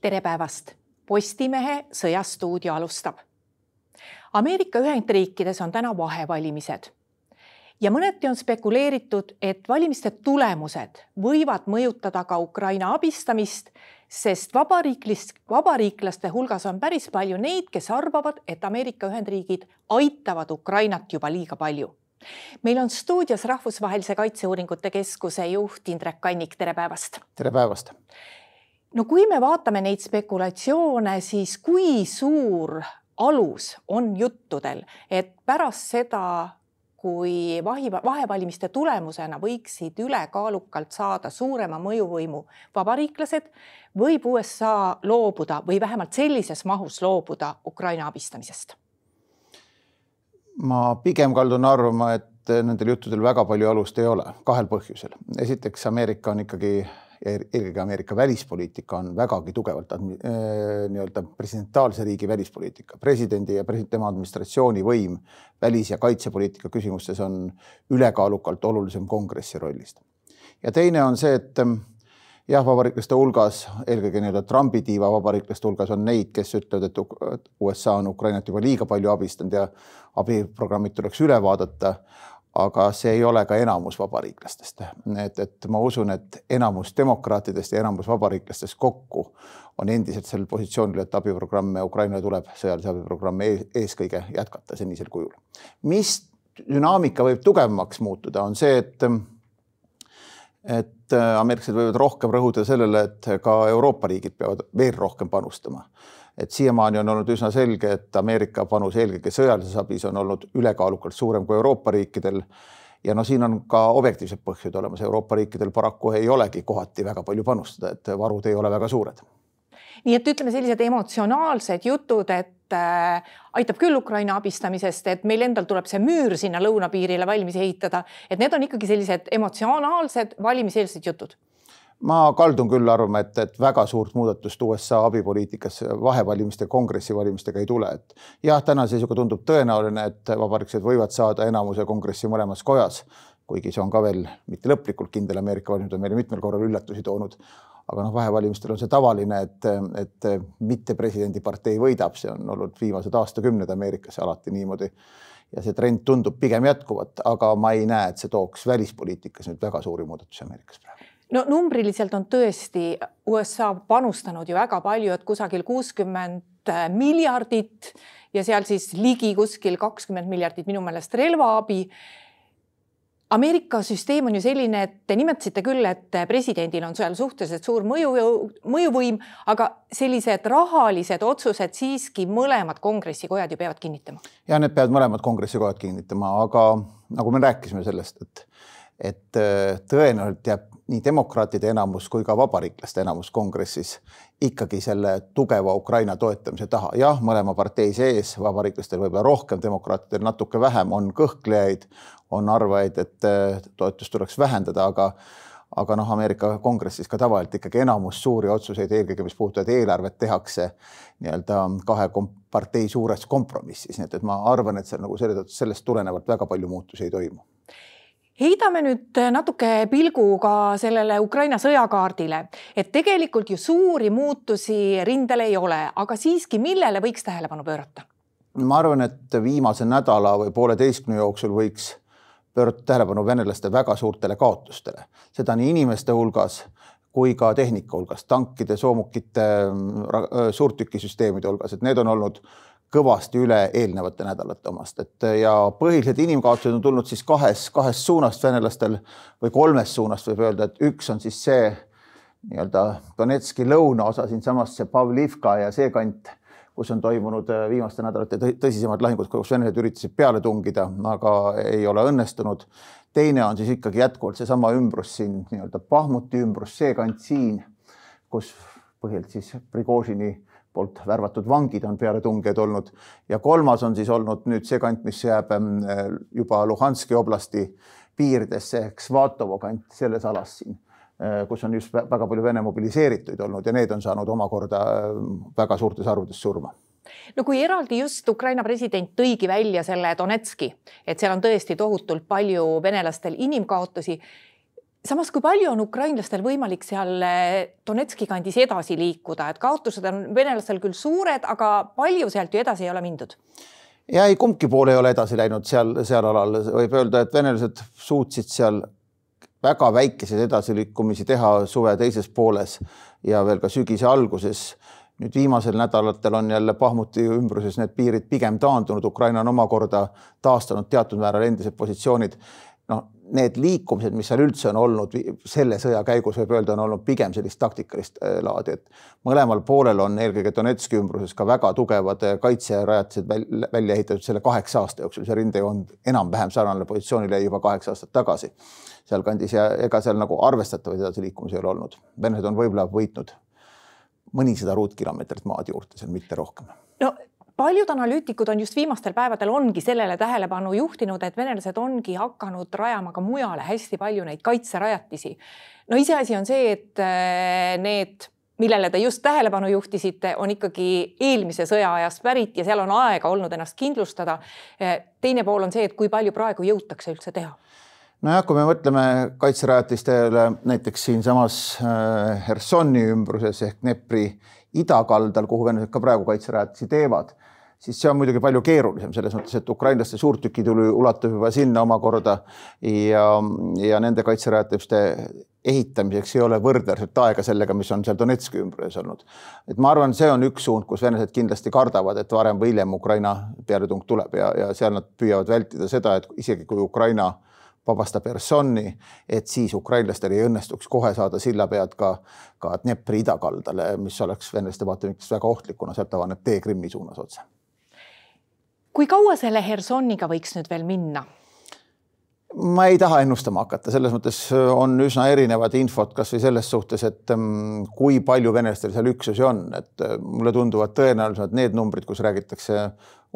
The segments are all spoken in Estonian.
tere päevast. Postimehe Sõjastuudio alustab. Ameerika Ühendriikides on täna vahevalimised ja mõneti on spekuleeritud, et valimiste tulemused võivad mõjutada ka Ukraina abistamist, sest vabariiklist, vabariiklaste hulgas on päris palju neid, kes arvavad, et Ameerika Ühendriigid aitavad Ukrainat juba liiga palju. meil on stuudios Rahvusvahelise Kaitseuuringute Keskuse juht Indrek Kannik, tere päevast. tere päevast no kui me vaatame neid spekulatsioone, siis kui suur alus on juttudel, et pärast seda, kui vahi, vahevalimiste tulemusena võiksid ülekaalukalt saada suurema mõjuvõimu vabariiklased, võib USA loobuda või vähemalt sellises mahus loobuda Ukraina abistamisest? ma pigem kaldun arvama, et nendel juttudel väga palju alust ei ole, kahel põhjusel. esiteks, Ameerika on ikkagi eelkõige Ameerika välispoliitika on vägagi tugevalt äh, nii-öelda presidentaalse riigi välispoliitika. presidendi ja president, tema administratsiooni võim välis- ja kaitsepoliitika küsimustes on ülekaalukalt olulisem kongressi rollist. ja teine on see, et ähm, jah, vabariiklaste hulgas, eelkõige nii-öelda Trumpi tiiva vabariiklaste hulgas on neid, kes ütlevad, et USA on Ukrainat juba liiga palju abistanud ja abiprogrammid tuleks üle vaadata aga see ei ole ka enamus vabariiklastest. et, et ma usun, et enamus demokraatidest ja enamus vabariiklastest kokku on endiselt sellel positsioonil, et abiprogramme Ukrainale tuleb, sõjalise abiprogramme ees, eeskõige jätkata senisel kujul. mis dünaamika võib tugevamaks muutuda, on see, et et ameeriklased võivad rohkem rõhuda sellele, et ka Euroopa riigid peavad veel rohkem panustama et siiamaani on olnud üsna selge, et Ameerika panus eelkõige sõjalises abis on olnud ülekaalukalt suurem kui Euroopa riikidel. ja no siin on ka objektiivsed põhjused olemas, Euroopa riikidel paraku ei olegi kohati väga palju panustada, et varud ei ole väga suured. nii et ütleme, sellised emotsionaalsed jutud, et äh, aitab küll Ukraina abistamisest, et meil endal tuleb see müür sinna lõunapiirile valmis ehitada, et need on ikkagi sellised emotsionaalsed valimiseelsed jutud ma kaldun küll arvama, et, et väga suurt muudatust USA abipoliitikas vahevalimiste, kongressivalimistega ei tule, et jah, tänase seisuga tundub tõenäoline, et vabariiklased võivad saada enamuse kongressi mõlemas kojas, kuigi see on ka veel mitte lõplikult kindel, Ameerika valimised on meile mitmel korral üllatusi toonud. aga noh, vahevalimistel on see tavaline, et, et mitte presidendipartei võidab, see on olnud viimased aastakümned Ameerikas alati niimoodi. Ja see trend tundub pigem jätkuvat, aga ma ei näe, et see tooks välispoliitikas nüüd väga suuri muudatusi Ameerikas praegu no numbriliselt on tõesti USA panustanud ju väga palju, et kusagil kuuskümmend miljardit ja seal siis ligi kuskil kakskümmend miljardit minu meelest relvaabi. Ameerika süsteem on ju selline, et te nimetasite küll, et presidendil on seal suhteliselt suur mõju, mõjuvõim, aga sellised rahalised otsused siiski mõlemad kongressikojad ju peavad kinnitama. ja need peavad mõlemad kongressikojad kinnitama, aga nagu me rääkisime sellest, et et tõenäoliselt jääb nii demokraatide enamus kui ka vabariiklaste enamus kongressis ikkagi selle tugeva Ukraina toetamise taha. jah, mõlema partei sees, vabariiklastel võib-olla rohkem, demokraatidel natuke vähem, on kõhklejaid, on arvajaid, et äh, toetust tuleks vähendada, aga aga noh, Ameerika kongressis ka tavaliselt ikkagi enamus suuri otsuseid, eelkõige mis puudutavad eelarvet, tehakse nii-öelda kahe partei suures kompromissis, nii et, et ma arvan, et seal nagu selle tõttu sellest tulenevalt väga palju muutusi ei toimu heidame nüüd natuke pilguga sellele Ukraina sõjakaardile, et tegelikult ju suuri muutusi rindel ei ole, aga siiski, millele võiks tähelepanu pöörata? ma arvan, et viimase nädala või pooleteistkümne jooksul võiks pöörata tähelepanu venelaste väga suurtele kaotustele, seda nii inimeste hulgas kui ka tehnika hulgas, tankide, soomukite, suurtükisüsteemide hulgas, et need on olnud kõvasti üle eelnevate nädalate omast, et ja põhilised inimkaotused on tulnud siis kahes, kahest suunast venelastel või kolmest suunast võib öelda, et üks on siis see nii-öelda Donetski lõunaosa siinsamas see Pavlivka ja see kant, kus on toimunud äh, viimaste nädalate tõsisemad lahingud, kus venelased üritasid peale tungida, aga ei ole õnnestunud. teine on siis ikkagi jätkuvalt seesama ümbrus siin nii-öelda Pahmuti ümbrus, see kant siin, kus põhiliselt siis Prigožini poolt värvatud vangid on pealetungijaid olnud ja kolmas on siis olnud nüüd see kant, mis jääb ähm, juba Luhanski oblasti piiridesse ehk Svatovo kant selles alas siin, äh, kus on just väga palju Vene mobiliseerituid olnud ja need on saanud omakorda ähm, väga suurtes arvudes surma. No kui eraldi just Ukraina president tõigi välja selle Donetski, et seal on tõesti tohutult palju venelastel inimkaotusi samas, kui palju on ukrainlastel võimalik seal eh, Donetski kandis edasi liikuda, et kaotused on venelastel küll suured, aga palju sealt ju edasi ei ole mindud? ja ei, kumbki pool ei ole edasi läinud seal, seal alal, võib öelda, et venelased suutsid seal väga väikeseid edasiliikumisi teha suve teises pooles ja veel ka sügise alguses. nüüd viimasel nädalatel on jälle Pahmuti ümbruses need piirid pigem taandunud, Ukraina on omakorda taastanud teatud määral endised positsioonid. Noh, need liikumised, mis seal üldse on olnud selle sõja käigus, võib öelda, on olnud pigem sellist taktikalist äh, laadi, et mõlemal poolel on eelkõige Donetski ümbruses ka väga tugevad äh, kaitserajatised välja ehitatud selle kaheksa aasta jooksul, see rindejoon enam-vähem sarnane positsioonile juba kaheksa aastat tagasi sealkandis ja ega seal nagu arvestatavaid edasiliikumisi ei ole olnud. venelased on võib-olla võitnud mõnisada ruutkilomeetrit maad juurde, seal mitte rohkem. no paljud analüütikud on just viimastel päevadel ongi sellele tähelepanu juhtinud, et venelased ongi hakanud rajama ka mujale hästi palju neid kaitserajatisi. no iseasi on see, et äh, need millele te just tähelepanu juhtisite, on ikkagi eelmise sõja ajast pärit ja seal on aega olnud ennast kindlustada. Äh, teine pool on see, et kui palju praegu jõutakse üldse teha nojah, kui me mõtleme kaitserajatistele näiteks siinsamas äh, Hersoni ümbruses ehk Dnepri idakaldal, kuhu venelased ka praegu kaitserajatisi teevad siis see on muidugi palju keerulisem selles mõttes, et ukrainlaste suurtükitulu ulatub juba sinna omakorda ja, ja nende kaitserajatiste ehitamiseks ei ole võrdväärselt aega sellega, mis on seal Donetski ümbruses olnud. et ma arvan, see on üks suund, kus venelased kindlasti kardavad, et varem või hiljem Ukraina pealetung tuleb ja, ja seal nad püüavad vältida seda, et isegi kui Ukraina vabastab Hersoni, et siis ukrainlastel ei õnnestuks kohe saada silla pead ka, ka Dnepri idakaldale, mis oleks venelaste vaatevinklist väga ohtlik, kuna sealt avaneb tee Krimmi suunas otse kui kaua selle Hersoniga võiks nüüd veel minna? ma ei taha ennustama hakata, selles mõttes on üsna erinevad infot kasvõi selles suhtes, et mm, kui palju venelastel seal üksusi on, et mulle tunduvad tõenäoliselt need numbrid, kus räägitakse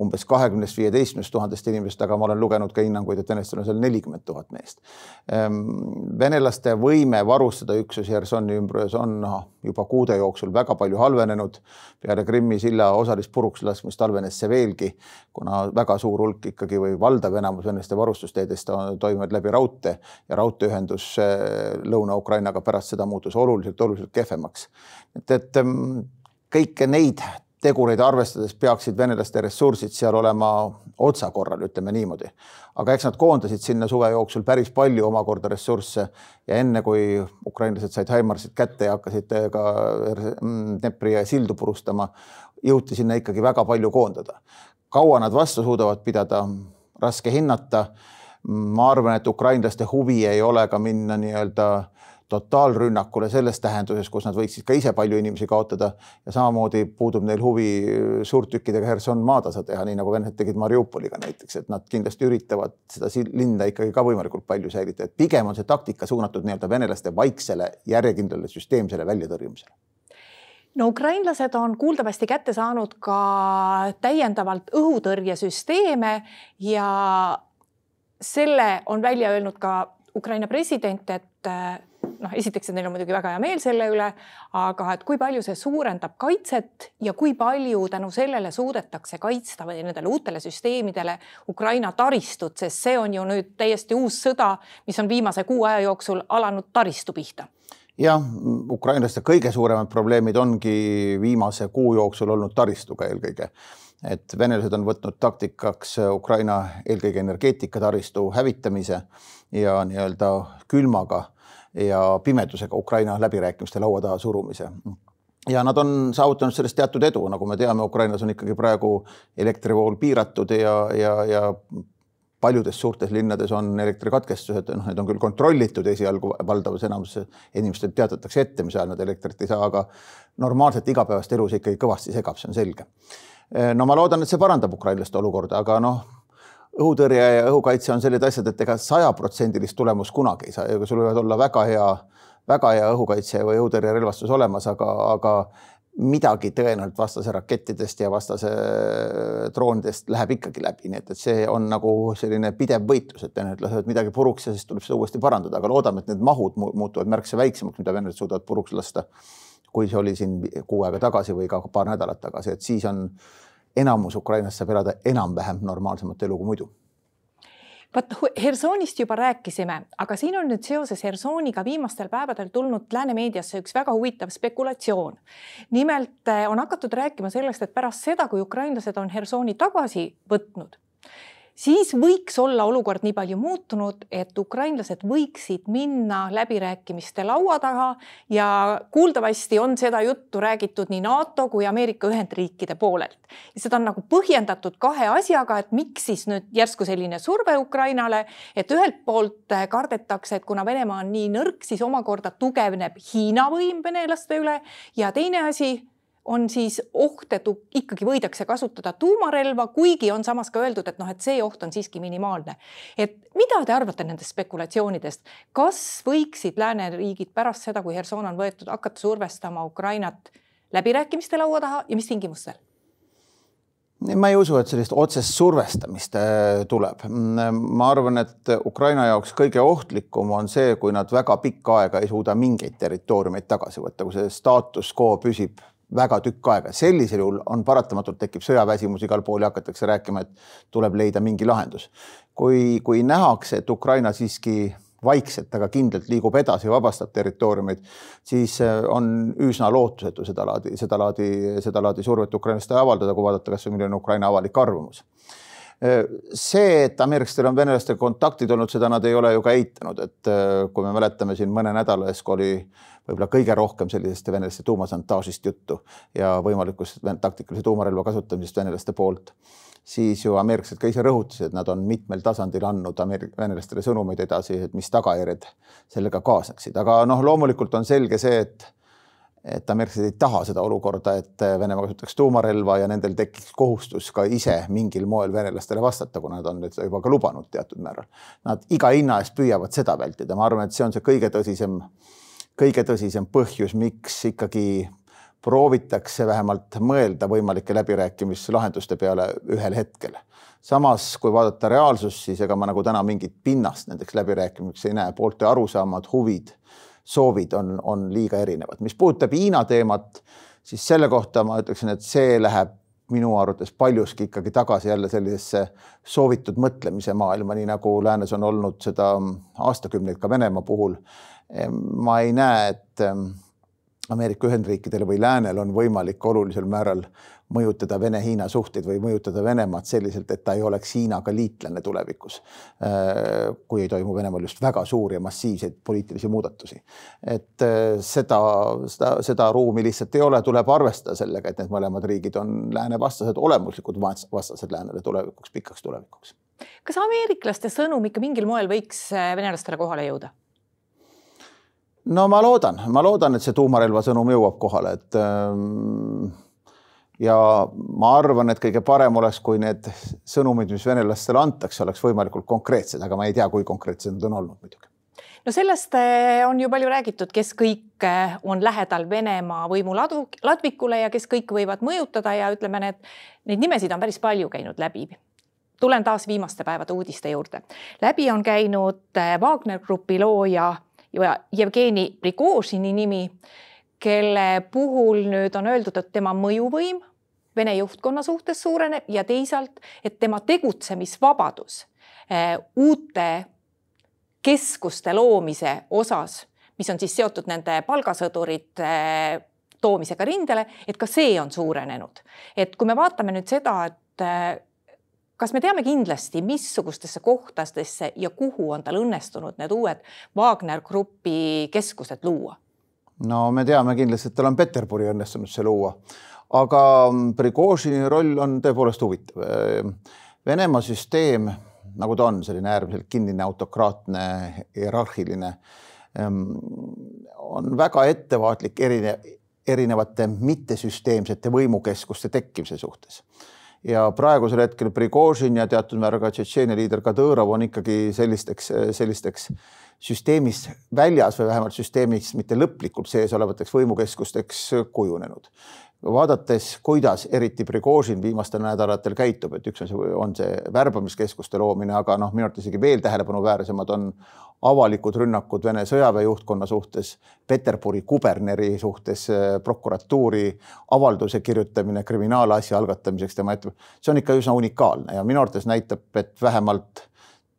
umbes kahekümnest, viieteistkümnest tuhandest inimesest, aga ma olen lugenud ka hinnanguid, et venelastel on seal nelikümmend tuhat meest. Ehm, venelaste võime varustada üksusi Hersoni ümbruses on noh, juba kuude jooksul väga palju halvenenud. peale Krimmi silla osalist puruks laskmist halvenes see veelgi, kuna väga suur hulk ikkagi või valdav enamus venelaste varustusteedest toimuvad läbi raudtee ja raudteeühendus eh, Lõuna-Ukrainaga pärast seda muutus oluliselt, oluliselt kehvemaks. et, et ehm, kõike neid tegureid arvestades peaksid venelaste ressursid seal olema otsakorral, ütleme niimoodi. aga eks nad koondasid sinna suve jooksul päris palju omakorda ressursse ja enne kui ukrainlased said Haimarsid kätte ja hakkasid ka Dnepri sildu purustama, jõuti sinna ikkagi väga palju koondada. kaua nad vastu suudavad pidada, raske hinnata. ma arvan, et ukrainlaste huvi ei ole ka minna nii-öelda totaalrünnakule selles tähenduses, kus nad võiksid ka ise palju inimesi kaotada ja samamoodi puudub neil huvi suurtükkidega Herson maatasa teha, nii nagu venelased tegid Mariupoliga näiteks, et nad kindlasti üritavad seda linna ikkagi ka võimalikult palju säilitada, et pigem on see taktika suunatud nii-öelda venelaste vaiksele järjekindlale süsteemsele väljatõrjumisele. No ukrainlased on kuuldavasti kätte saanud ka täiendavalt õhutõrjesüsteeme ja selle on välja öelnud ka Ukraina president, et noh, esiteks, et neil on muidugi väga hea meel selle üle, aga et kui palju see suurendab kaitset ja kui palju tänu sellele suudetakse kaitsta või nendele uutele süsteemidele Ukraina taristut, sest see on ju nüüd täiesti uus sõda, mis on viimase kuu aja jooksul alanud taristu pihta jah, ukrainlaste kõige suuremad probleemid ongi viimase kuu jooksul olnud taristuga eelkõige. et venelased on võtnud taktikaks Ukraina eelkõige energeetikataristu hävitamise ja nii-öelda külmaga ja pimedusega Ukraina läbirääkimiste laua taha surumise ja nad on saavutanud sellest teatud edu, nagu me teame, Ukrainas on ikkagi praegu elektrivool piiratud ja, ja, ja paljudes suurtes linnades on elektrikatkestused, noh, need on küll kontrollitud esialgu valdavas enamuses inimestele teatatakse ette, mis ajal nad elektrit ei saa, aga normaalset igapäevast elu see ikkagi kõvasti segab, see on selge. no ma loodan, et see parandab ukrainlaste olukorda, aga noh õhutõrje ja õhukaitse on sellised asjad, et ega sajaprotsendilist tulemust kunagi ei saa, ega sul võivad olla väga hea, väga hea õhukaitse või õhutõrjerelvastus olemas, aga, aga midagi tõenäoliselt vastase rakettidest ja vastase droonidest läheb ikkagi läbi, nii et, et see on nagu selline pidev võitlus, et venelased lasevad midagi puruks ja siis tuleb seda uuesti parandada, aga loodame, et need mahud muutuvad märksa väiksemaks, mida venelased suudavad puruks lasta. kui see oli siin kuu aega tagasi või ka paar nädalat tagasi, et siis on enamus Ukrainast saab elada enam-vähem normaalsemat elu kui muidu vaat Hersonist juba rääkisime, aga siin on nüüd seoses Hersoniga viimastel päevadel tulnud lääne meediasse üks väga huvitav spekulatsioon. nimelt eh, on hakatud rääkima sellest, et pärast seda, kui ukrainlased on Hersoni tagasi võtnud siis võiks olla olukord nii palju muutunud, et ukrainlased võiksid minna läbirääkimiste laua taha ja kuuldavasti on seda juttu räägitud nii NATO kui Ameerika Ühendriikide poolelt. seda on nagu põhjendatud kahe asjaga, et miks siis nüüd järsku selline surve Ukrainale, et ühelt poolt kardetakse, et kuna Venemaa on nii nõrk, siis omakorda tugevneb Hiina võim venelaste üle ja teine asi on siis oht, et ikkagi võidakse kasutada tuumarelva, kuigi on samas ka öeldud, et noh, et see oht on siiski minimaalne. et mida te arvate nendest spekulatsioonidest, kas võiksid lääneriigid pärast seda, kui Herson on võetud, hakata survestama Ukrainat läbirääkimiste laua taha ja mis tingimustel? ma ei usu, et sellist otsest survestamist äh, tuleb. ma arvan, et Ukraina jaoks kõige ohtlikum on see, kui nad väga pikka aega ei suuda mingeid territooriumeid tagasi võtta, kui see staatus quo püsib väga tükk aega, sellisel juhul on paratamatult tekib sõjaväsimus igal pool ja hakatakse rääkima, et tuleb leida mingi lahendus. kui, kui nähakse, et Ukraina siiski vaikselt, aga kindlalt liigub edasi, vabastab territooriumeid, siis äh, on üsna lootusetu sedalaadi, sedalaadi, sedalaadi survet ukrainlastele avaldada, kui vaadata, kas või milline on Ukraina avalik arvamus. Äh, see, et ameeriklastel on venelastega kontaktid olnud, seda nad ei ole ju ka eitanud, et äh, kui me mäletame siin mõne nädala eest, kui oli võib-olla kõige rohkem sellisest venelaste tuumasantaažist juttu ja võimalikust taktikalise tuumarelva kasutamisest venelaste poolt, siis ju ameeriklased ka ise rõhutasid, et nad on mitmel tasandil andnud Ameerik-, venelastele sõnumeid edasi, et mis tagajärjed sellega kaasneksid, aga noh, loomulikult on selge see, et et ameeriklased ei taha seda olukorda, et Venemaa kasutaks tuumarelva ja nendel tekiks kohustus ka ise mingil moel venelastele vastata, kuna nad on nüüd juba ka lubanud teatud määral. Nad iga hinna eest püüavad seda vältida, ma arvan, et see on see kõige tõsisem äh, kõige tõsisem põhjus, miks ikkagi proovitakse vähemalt mõelda võimalike läbirääkimislahenduste peale ühel hetkel. samas, kui vaadata reaalsust, siis ega ma nagu täna mingit pinnast nendeks läbirääkimisteks ei näe, poolte arusaamad, huvid, soovid on, on liiga erinevad. mis puudutab Hiina teemat, siis selle kohta ma ütleksin, et see läheb minu arvates paljuski ikkagi tagasi jälle sellisesse soovitud mõtlemise maailma, nii nagu läänes on olnud seda aastakümneid ka Venemaa puhul. Ma ei näe, et Ameerika Ühendriikidel või läänel on võimalik olulisel määral mõjutada Vene-Hiina suhteid või mõjutada Venemaad selliselt, et ta ei oleks Hiinaga liitlane tulevikus. Äh, kui ei toimu Venemaal just väga suuri ja massiivseid poliitilisi muudatusi. et äh, seda, seda, seda ruumi lihtsalt ei ole, tuleb arvestada sellega, et need mõlemad riigid on lääne vastased, olemuslikud vastased läänele tulevikuks, pikaks tulevikuks. kas ameeriklaste sõnum ikka mingil moel võiks äh, venelastele kohale jõuda? No ma loodan, ma loodan, et see tuumarelva sõnum jõuab kohale, et ähm, ja ma arvan, et kõige parem oleks, kui need sõnumid, mis venelastele antakse, oleks võimalikult konkreetsed, aga ma ei tea, kui konkreetsed nad on olnud muidugi no sellest äh, on ju palju räägitud, kes kõik äh, on lähedal Venemaa võimu ladvikule ja kes kõik võivad mõjutada ja ütleme, need, neid nimesid on päris palju käinud läbi. tulen taas viimaste päevade uudiste juurde. läbi on käinud äh, Wagner Grupi looja ja Jevgeni Prigožini nimi, kelle puhul nüüd on öeldud, et tema mõjuvõim Vene juhtkonna suhtes suureneb ja teisalt, et tema tegutsemisvabadus eh, uute keskuste loomise osas, mis on siis seotud nende palgasõdurite eh, toomisega rindele, et ka see on suurenenud. et kui me vaatame nüüd seda, et eh, kas me teame kindlasti, missugustesse kohtadesse ja kuhu on tal õnnestunud need uued Wagner Grupi keskused luua? no me teame kindlasti, et tal on Peterburi õnnestunud see luua, aga Prigožini roll on tõepoolest huvitav. Venemaa süsteem, nagu ta on, selline äärmiselt kinnine, autokraatne, hierarhiline, on väga ettevaatlik erine, erinevate mittesüsteemsete võimukeskuste tekkimise suhtes ja praegusel hetkel Prigožin ja teatud määral ka Tšetšeenia liider Kadõrov on ikkagi sellisteks, sellisteks süsteemist väljas või vähemalt süsteemis mitte lõplikult sees olevateks võimukeskusteks kujunenud vaadates, kuidas eriti Prigožin viimastel nädalatel käitub, et üks on see, on see värbamiskeskuste loomine, aga noh, minu arvates isegi veel tähelepanuväärsemad on avalikud rünnakud Vene sõjaväe juhtkonna suhtes, Peterburi kuberneri suhtes, prokuratuuri avalduse kirjutamine kriminaalasja algatamiseks tema ette, see on ikka üsna unikaalne ja minu arvates näitab, et vähemalt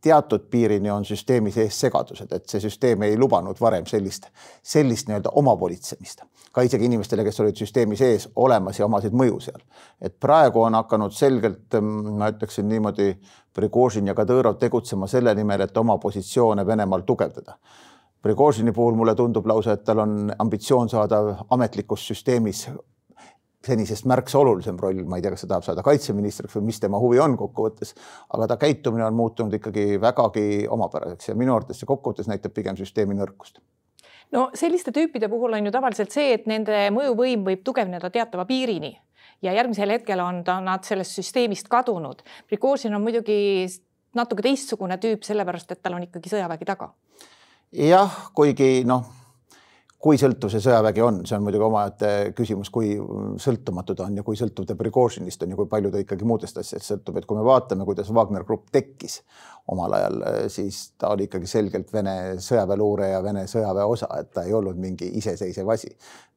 teatud piirini on süsteemi sees segadused, et see süsteem ei lubanud varem sellist, sellist nii-öelda omavolitsemist, ka isegi inimestele, kes olid süsteemi sees olemas ja omasid mõju seal. et praegu on hakanud selgelt, ma ütleksin niimoodi, Prigožin ja Kadõrov tegutsema selle nimel, et oma positsioone Venemaal tugevdada. Prigožini puhul mulle tundub lausa, et tal on ambitsioon saada ametlikus süsteemis senisest märksa olulisem roll, ma ei tea, kas ta tahab saada kaitseministriks või mis tema huvi on kokkuvõttes, aga ta käitumine on muutunud ikkagi vägagi omapäraseks ja minu arvates see kokkuvõttes näitab pigem süsteemi nõrkust no selliste tüüpide puhul on ju tavaliselt see, et nende mõjuvõim võib tugevneda teatava piirini ja järgmisel hetkel on ta, nad sellest süsteemist kadunud. Prigožin on muidugi natuke teistsugune tüüp, sellepärast et tal on ikkagi sõjavägi taga. jah, kuigi noh kui sõltuv see sõjavägi on, see on muidugi omaette küsimus, kui sõltumatu ta on ja kui sõltuv ta Prigožinist on ja kui palju ta ikkagi muudest asjadest sõltub, et kui me vaatame, kuidas Wagner Grupp tekkis omal ajal, siis ta oli ikkagi selgelt Vene sõjaväeluure ja Vene sõjaväe osa, et ta ei olnud mingi iseseisev asi.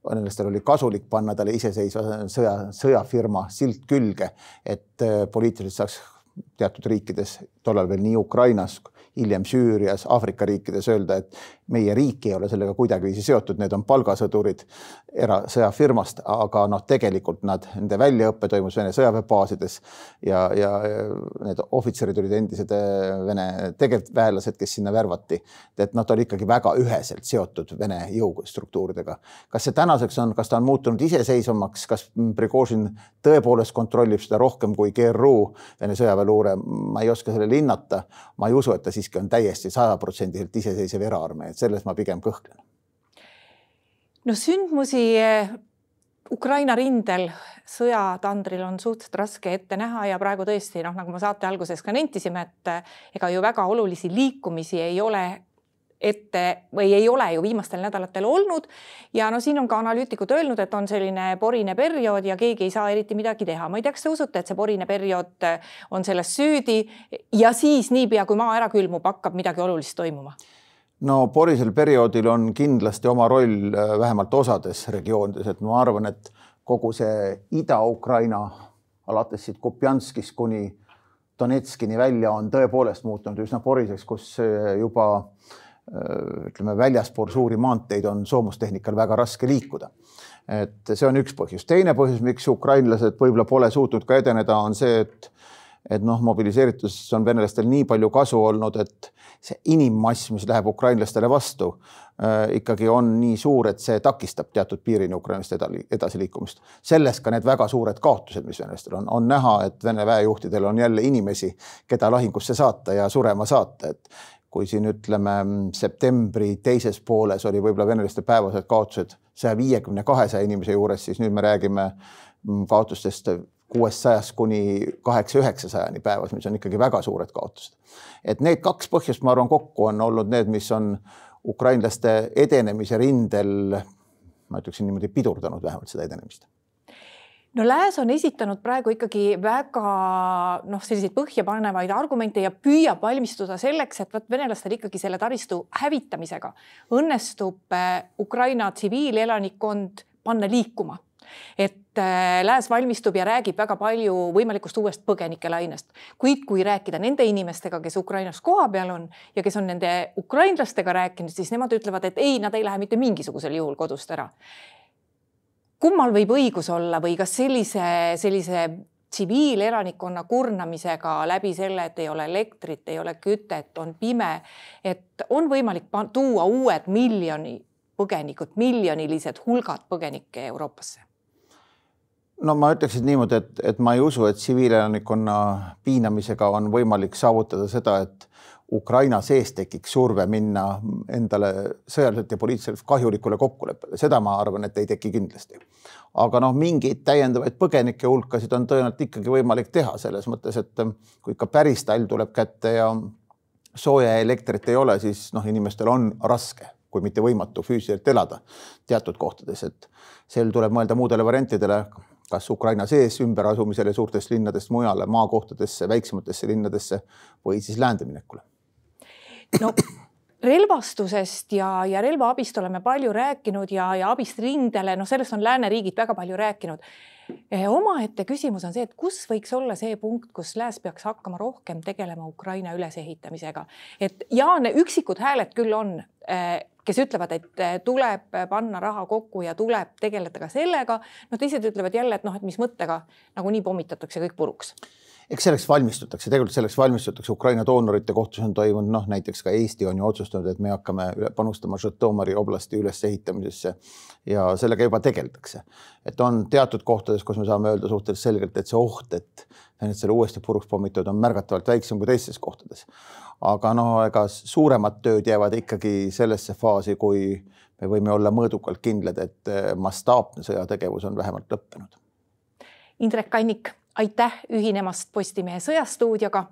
venelastel oli kasulik panna talle iseseisva sõja, sõjafirma silt külge, et poliitiliselt saaks teatud riikides, tollal veel nii Ukrainas hiljem Süürias, Aafrika riikides öelda, et meie riik ei ole sellega kuidagiviisi seotud, need on palgasõdurid erasõjafirmast, aga noh, tegelikult nad, nende väljaõpe toimus Vene sõjaväebaasides ja, ja need ohvitserid olid endised äh, Vene tegevväelased, kes sinna värvati. et nad olid ikkagi väga üheselt seotud Vene jõustruktuuridega. kas see tänaseks on, kas ta on muutunud iseseisvamaks, kas Prigožin tõepoolest kontrollib seda rohkem kui GRU, Vene sõjaväeluure, ma ei oska sellele hinnata. ma ei usu, et ta siiski on täiesti sajaprotsendiliselt iseseisev eraarmee, et selles ma pigem kõhklen. no sündmusi eh, Ukraina rindel sõjatandril on suhteliselt raske ette näha ja praegu tõesti noh, nagu me saate alguses ka nentisime, et eh, ega ju väga olulisi liikumisi ei ole ette või ei ole ju viimastel nädalatel olnud. ja no siin on ka analüütikud öelnud, et on selline porine periood ja keegi ei saa eriti midagi teha. ma ei tea, kas te usute, et see porine periood on selles süüdi ja siis niipea, kui maa ära külmub, hakkab midagi olulist toimuma? no porisel perioodil on kindlasti oma roll äh, vähemalt osades regioonides, et ma arvan, et kogu see Ida-Ukraina alates siit Kupjanskist kuni Donetskini välja on tõepoolest muutunud üsna poriseks, kus äh, juba äh, Äh, ütleme, väljaspool suuri maanteid on soomustehnikal väga raske liikuda. et see on üks põhjus. teine põhjus, miks ukrainlased võib-olla pole suutnud ka edeneda, on see, et et noh, mobiliseerituses on venelastel nii palju kasu olnud, et see inimmass, mis läheb ukrainlastele vastu äh,, ikkagi on nii suur, et see takistab teatud piirini ukrainlaste edasiliikumist. sellest ka need väga suured kaotused, mis venelastel on, on näha, et Vene väejuhtidel on jälle inimesi, keda lahingusse saata ja surema saata, et kui siin ütleme septembri teises pooles oli võib-olla venelaste päevased kaotused saja viiekümne, kahesaja inimese juures, siis nüüd me räägime mm, kaotustest kuuestsajast kuni kaheksa-üheksasajani päevas, mis on ikkagi väga suured kaotused. et need kaks põhjust, ma arvan, kokku on olnud need, mis on ukrainlaste edenemise rindel, ma ütleksin niimoodi, pidurdanud vähemalt seda edenemist no Lääs on esitanud praegu ikkagi väga noh, selliseid põhjapanevaid argumente ja püüab valmistuda selleks, et vot venelastel ikkagi selle taristu hävitamisega õnnestub äh, Ukraina tsiviilelanikkond panna liikuma. Et äh, Lääs valmistub ja räägib väga palju võimalikust uuest põgenikelainest, kuid kui rääkida nende inimestega, kes Ukrainas kohapeal on ja kes on nende ukrainlastega rääkinud, siis nemad ütlevad, et ei, nad ei lähe mitte mingisugusel juhul kodust ära kummal võib õigus olla või kas sellise, sellise tsiviilelanikkonna kurnamisega läbi selle, et ei ole elektrit, ei ole kütet, on pime, et on võimalik tuua uued miljoni põgenikud, miljonilised hulgad põgenikke Euroopasse? no ma ütleksin niimoodi, et, et ma ei usu, et tsiviilelanikkonna piinamisega on võimalik saavutada seda, et Ukraina sees tekiks surve minna endale sõjaliselt ja poliitiliselt kahjulikule kokkuleppele, seda ma arvan, et ei teki kindlasti. aga noh, mingeid täiendavaid põgenike hulkasid on tõenäoliselt ikkagi võimalik teha selles mõttes, et kui ikka päris talv tuleb kätte ja sooja ja elektrit ei ole, siis noh, inimestel on raske, kui mitte võimatu füüsiliselt elada teatud kohtades, et sel tuleb mõelda muudele variantidele kas Ukraina sees ümberasumisele suurtest linnadest mujale maakohtadesse, väiksematesse linnadesse või siis läände minekule no relvastusest ja, ja relvaabist oleme palju rääkinud ja, ja abist rindele, noh, sellest on lääneriigid väga palju rääkinud. Eh, omaette küsimus on see, et kus võiks olla see punkt, kus lääs peaks hakkama rohkem tegelema Ukraina ülesehitamisega, et ja üksikud hääled küll on, eh, kes ütlevad, et eh, tuleb panna raha kokku ja tuleb tegeleda ka sellega. no teised ütlevad jälle, et noh, et mis mõttega nagunii pommitatakse kõik puruks eks selleks valmistutakse, tegelikult selleks valmistutakse, Ukraina doonorite kohtus on toimunud, noh näiteks ka Eesti on ju otsustanud, et me hakkame panustama Žõtomõri oblasti ülesehitamisesse ja sellega juba tegeldakse. et on teatud kohtades, kus me saame öelda suhteliselt selgelt, et see oht, et need selle uuesti puruks pommitatud, on märgatavalt väiksem kui teistes kohtades. aga noh, ega suuremad tööd jäävad ikkagi sellesse faasi, kui me võime olla mõõdukalt kindlad, et mastaapne sõjategevus on vähemalt lõppenud. Indrek Kannik aitäh ühinemast Postimehe Sõjastuudioga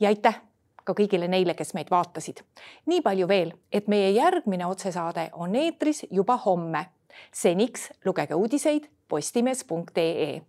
ja aitäh ka kõigile neile, kes meid vaatasid. nii palju veel, et meie järgmine otsesaade on eetris juba homme. seniks lugege uudiseid postimees.ee